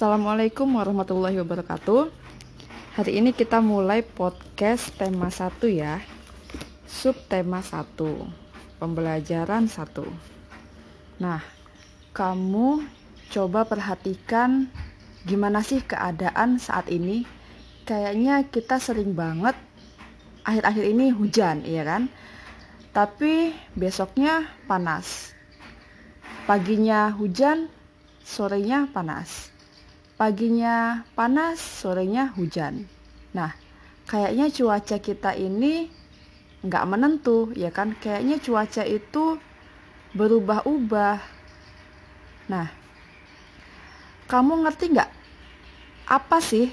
Assalamualaikum warahmatullahi wabarakatuh. Hari ini kita mulai podcast tema 1 ya. Sub tema 1 Pembelajaran 1 Nah, kamu coba perhatikan gimana sih keadaan saat ini. Kayaknya kita sering banget akhir-akhir ini hujan, iya kan? Tapi besoknya panas. Paginya hujan, sorenya panas paginya panas, sorenya hujan. Nah, kayaknya cuaca kita ini nggak menentu, ya kan? Kayaknya cuaca itu berubah-ubah. Nah, kamu ngerti nggak apa sih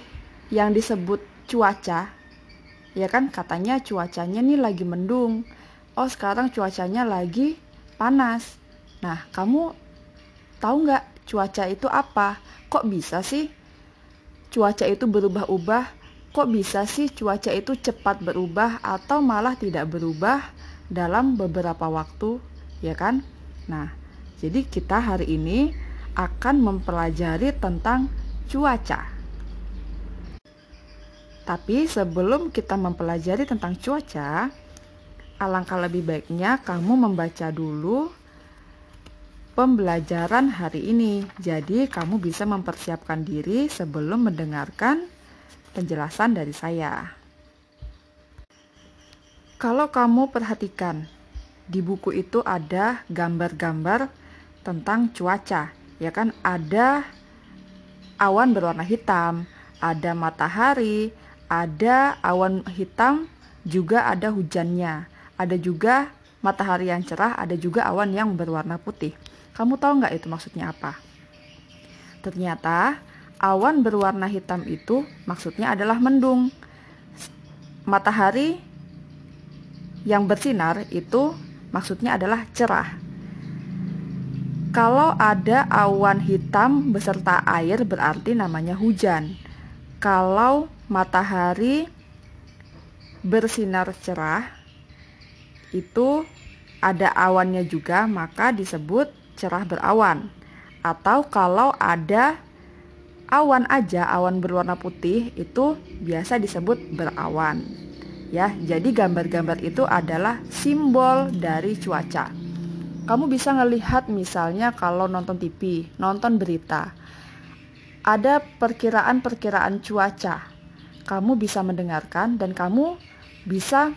yang disebut cuaca? Ya kan, katanya cuacanya nih lagi mendung. Oh, sekarang cuacanya lagi panas. Nah, kamu tahu nggak cuaca itu apa? kok bisa sih cuaca itu berubah-ubah? Kok bisa sih cuaca itu cepat berubah atau malah tidak berubah dalam beberapa waktu, ya kan? Nah, jadi kita hari ini akan mempelajari tentang cuaca. Tapi sebelum kita mempelajari tentang cuaca, alangkah lebih baiknya kamu membaca dulu pembelajaran hari ini. Jadi, kamu bisa mempersiapkan diri sebelum mendengarkan penjelasan dari saya. Kalau kamu perhatikan, di buku itu ada gambar-gambar tentang cuaca, ya kan? Ada awan berwarna hitam, ada matahari, ada awan hitam, juga ada hujannya. Ada juga matahari yang cerah, ada juga awan yang berwarna putih. Kamu tahu nggak itu maksudnya apa? Ternyata awan berwarna hitam itu maksudnya adalah mendung. Matahari yang bersinar itu maksudnya adalah cerah. Kalau ada awan hitam beserta air berarti namanya hujan. Kalau matahari bersinar cerah itu ada awannya juga maka disebut cerah berawan. Atau kalau ada awan aja, awan berwarna putih itu biasa disebut berawan. Ya, jadi gambar-gambar itu adalah simbol dari cuaca. Kamu bisa ngelihat misalnya kalau nonton TV, nonton berita. Ada perkiraan-perkiraan cuaca. Kamu bisa mendengarkan dan kamu bisa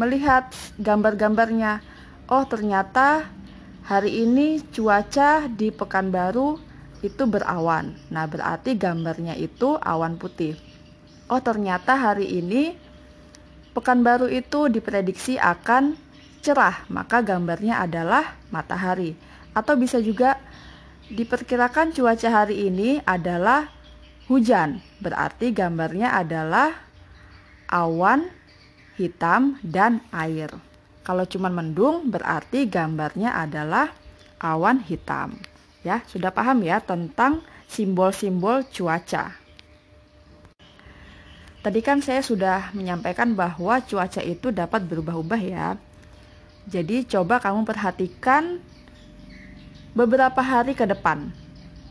melihat gambar-gambarnya. Oh, ternyata Hari ini cuaca di Pekanbaru itu berawan. Nah, berarti gambarnya itu awan putih. Oh, ternyata hari ini Pekanbaru itu diprediksi akan cerah, maka gambarnya adalah matahari. Atau bisa juga diperkirakan cuaca hari ini adalah hujan, berarti gambarnya adalah awan hitam dan air. Kalau cuma mendung berarti gambarnya adalah awan hitam. Ya, sudah paham ya tentang simbol-simbol cuaca. Tadi kan saya sudah menyampaikan bahwa cuaca itu dapat berubah-ubah ya. Jadi coba kamu perhatikan beberapa hari ke depan.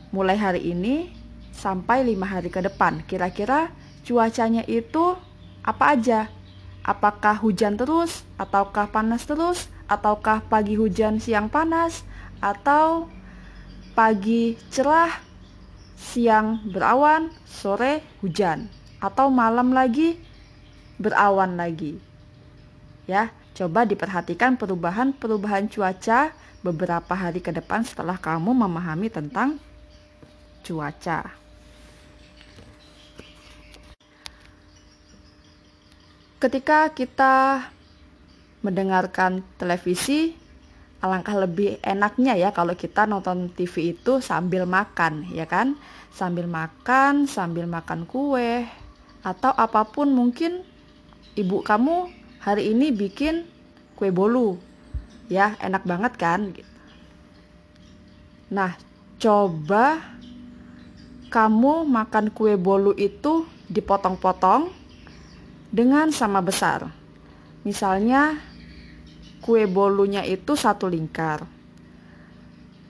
Mulai hari ini sampai lima hari ke depan. Kira-kira cuacanya itu apa aja? Apakah hujan terus, ataukah panas terus, ataukah pagi hujan, siang panas, atau pagi cerah, siang berawan, sore hujan, atau malam lagi berawan lagi. Ya, coba diperhatikan perubahan-perubahan cuaca beberapa hari ke depan setelah kamu memahami tentang cuaca. Ketika kita mendengarkan televisi alangkah lebih enaknya ya kalau kita nonton TV itu sambil makan ya kan? Sambil makan sambil makan kue atau apa pun mungkin ibu kamu hari ini bikin kue bolu. Ya enak banget kan? Nah coba kamu makan kue bolu itu dipotong-potong dengan sama besar. Misalnya kue bolunya itu satu lingkar.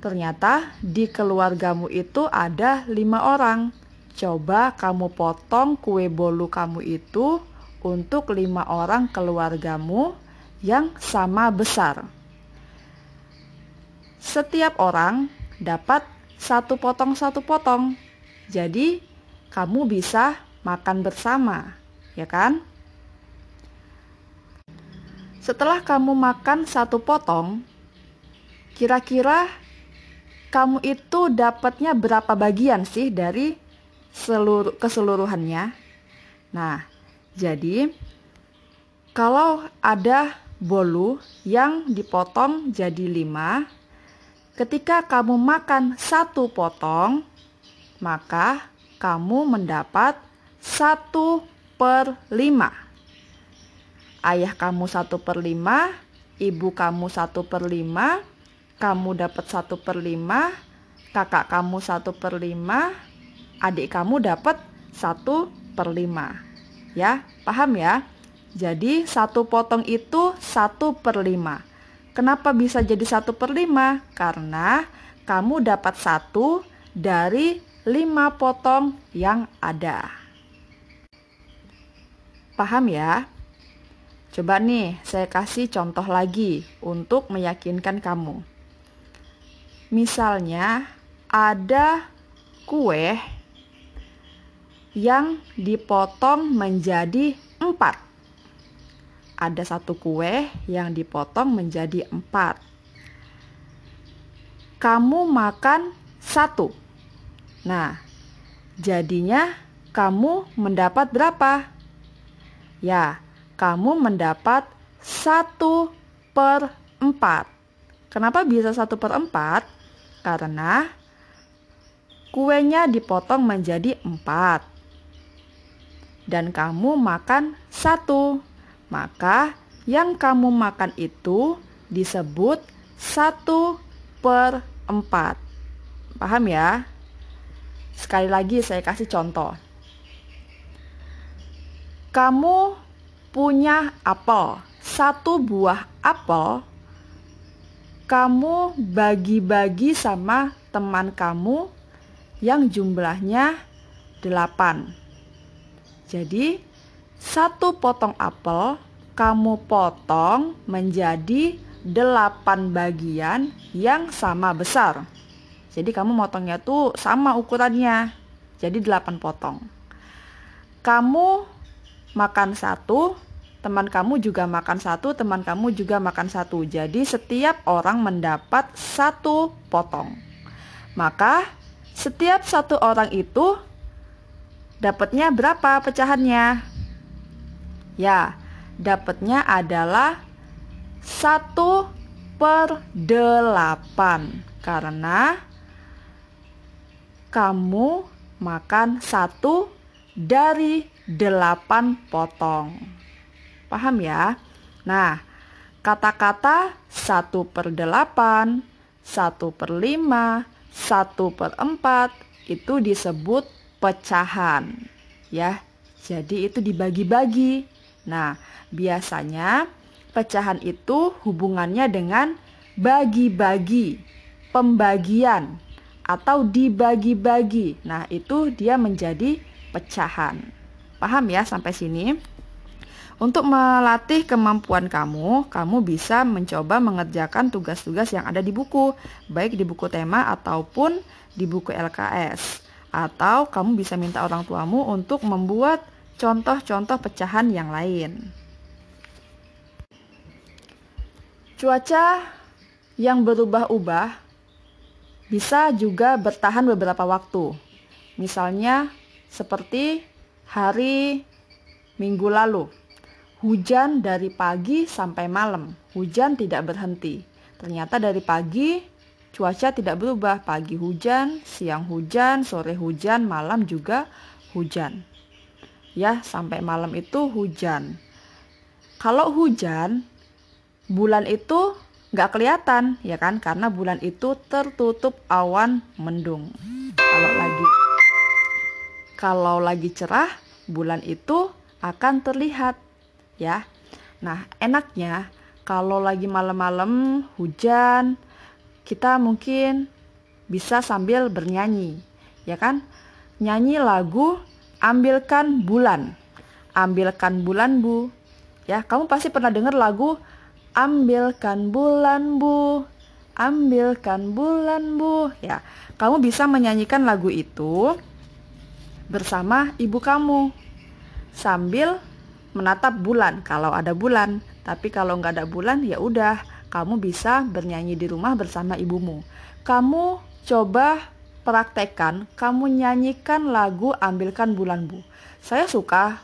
ternyata di keluargamu itu ada lima orang. Coba kamu potong kue bolu kamu itu untuk lima orang keluargamu yang sama besar. Setiap orang dapat satu potong satu potong. Jadi kamu bisa makan bersama, ya kan? Setelah kamu makan satu potong, kira-kira kamu itu dapatnya berapa bagian sih dari seluruh keseluruhannya? Nah, jadi kalau ada bolu yang dipotong jadi lima, ketika kamu makan satu potong, maka kamu mendapat satu per lima. Ayah kamu satu per lima, ibu kamu satu per lima, kamu dapat satu per lima, kakak kamu satu per lima, adik kamu dapat satu per lima. Ya, paham ya? Jadi satu potong itu satu per lima. Kenapa bisa jadi satu per lima? Karena kamu dapat satu dari lima potong yang ada. Paham ya? Coba nih, saya kasih contoh lagi untuk meyakinkan kamu. Misalnya ada kue yang dipotong menjadi empat. Ada satu kue yang dipotong menjadi empat. Kamu makan satu. Nah, jadinya kamu mendapat berapa? Ya, kamu mendapat satu per empat. Kenapa bisa satu per empat? karena kuenya dipotong menjadi empat dan kamu makan satu. Maka yang kamu makan itu disebut satu per empat. Paham ya? Sekali lagi saya kasih contoh. Kamu punya apel, satu buah apel kamu bagi-bagi sama teman kamu yang jumlahnya 8. Jadi, satu potong apel kamu potong menjadi 8 bagian yang sama besar. Jadi kamu motongnya tuh sama ukurannya. Jadi 8 potong. Kamu makan satu, teman kamu juga makan satu, teman kamu juga makan satu. Jadi setiap orang mendapat satu potong. Maka setiap satu orang itu dapatnya berapa pecahannya? Ya, dapatnya adalah satu per delapan karena kamu makan satu dari delapan potong. Paham ya? Nah, kata-kata 1 per 8, 1 per 5, 1 per 4 itu disebut pecahan. Ya, jadi itu dibagi-bagi. Nah, biasanya pecahan itu hubungannya dengan bagi-bagi, pembagian, atau dibagi-bagi. Nah, itu dia menjadi pecahan. Paham ya sampai sini? Untuk melatih kemampuan kamu, kamu bisa mencoba mengerjakan tugas-tugas yang ada di buku, baik di buku tema ataupun di buku LKS. Atau kamu bisa minta orang tuamu untuk membuat contoh-contoh pecahan yang lain. Cuaca yang berubah-ubah bisa juga bertahan beberapa waktu. Misalnya seperti hari Minggu lalu Hujan dari pagi sampai malam. Hujan tidak berhenti. Ternyata dari pagi cuaca tidak berubah. Pagi hujan, siang hujan, sore hujan, malam juga hujan. Ya, sampai malam itu hujan. Kalau hujan, bulan itu nggak kelihatan, ya kan? Karena bulan itu tertutup awan mendung. Kalau lagi kalau lagi cerah, bulan itu akan terlihat ya. Nah, enaknya kalau lagi malam-malam hujan, kita mungkin bisa sambil bernyanyi, ya kan? Nyanyi lagu Ambilkan Bulan. Ambilkan bulan, Bu. Ya, kamu pasti pernah dengar lagu Ambilkan bulan, Bu. Ambilkan bulan, Bu. Ya, kamu bisa menyanyikan lagu itu bersama ibu kamu sambil menatap bulan kalau ada bulan. Tapi kalau nggak ada bulan, ya udah, kamu bisa bernyanyi di rumah bersama ibumu. Kamu coba praktekkan, kamu nyanyikan lagu Ambilkan Bulan Bu. Saya suka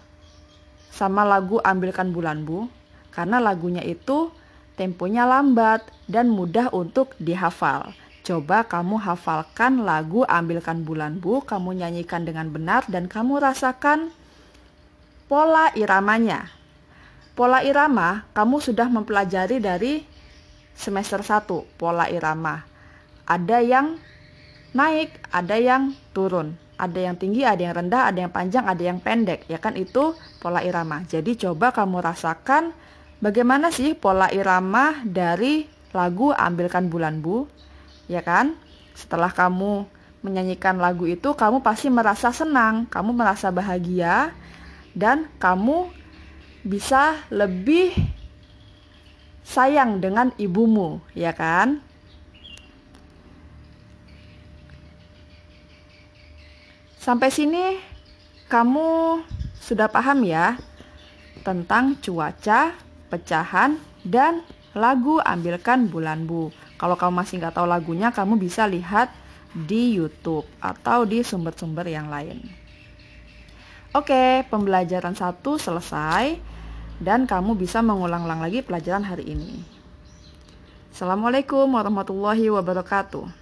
sama lagu Ambilkan Bulan Bu karena lagunya itu temponya lambat dan mudah untuk dihafal. Coba kamu hafalkan lagu Ambilkan Bulan Bu, kamu nyanyikan dengan benar dan kamu rasakan pola iramanya. Pola irama kamu sudah mempelajari dari semester 1 pola irama. Ada yang naik, ada yang turun. Ada yang tinggi, ada yang rendah, ada yang panjang, ada yang pendek. Ya kan itu pola irama. Jadi coba kamu rasakan bagaimana sih pola irama dari lagu Ambilkan Bulan Bu. Ya kan? Setelah kamu menyanyikan lagu itu, kamu pasti merasa senang, kamu merasa bahagia dan kamu bisa lebih sayang dengan ibumu, ya kan? Sampai sini kamu sudah paham ya tentang cuaca, pecahan, dan lagu Ambilkan Bulan Bu. Kalau kamu masih nggak tahu lagunya, kamu bisa lihat di YouTube atau di sumber-sumber yang lain. Oke, pembelajaran satu selesai dan kamu bisa mengulang-ulang lagi pelajaran hari ini. Assalamualaikum warahmatullahi wabarakatuh.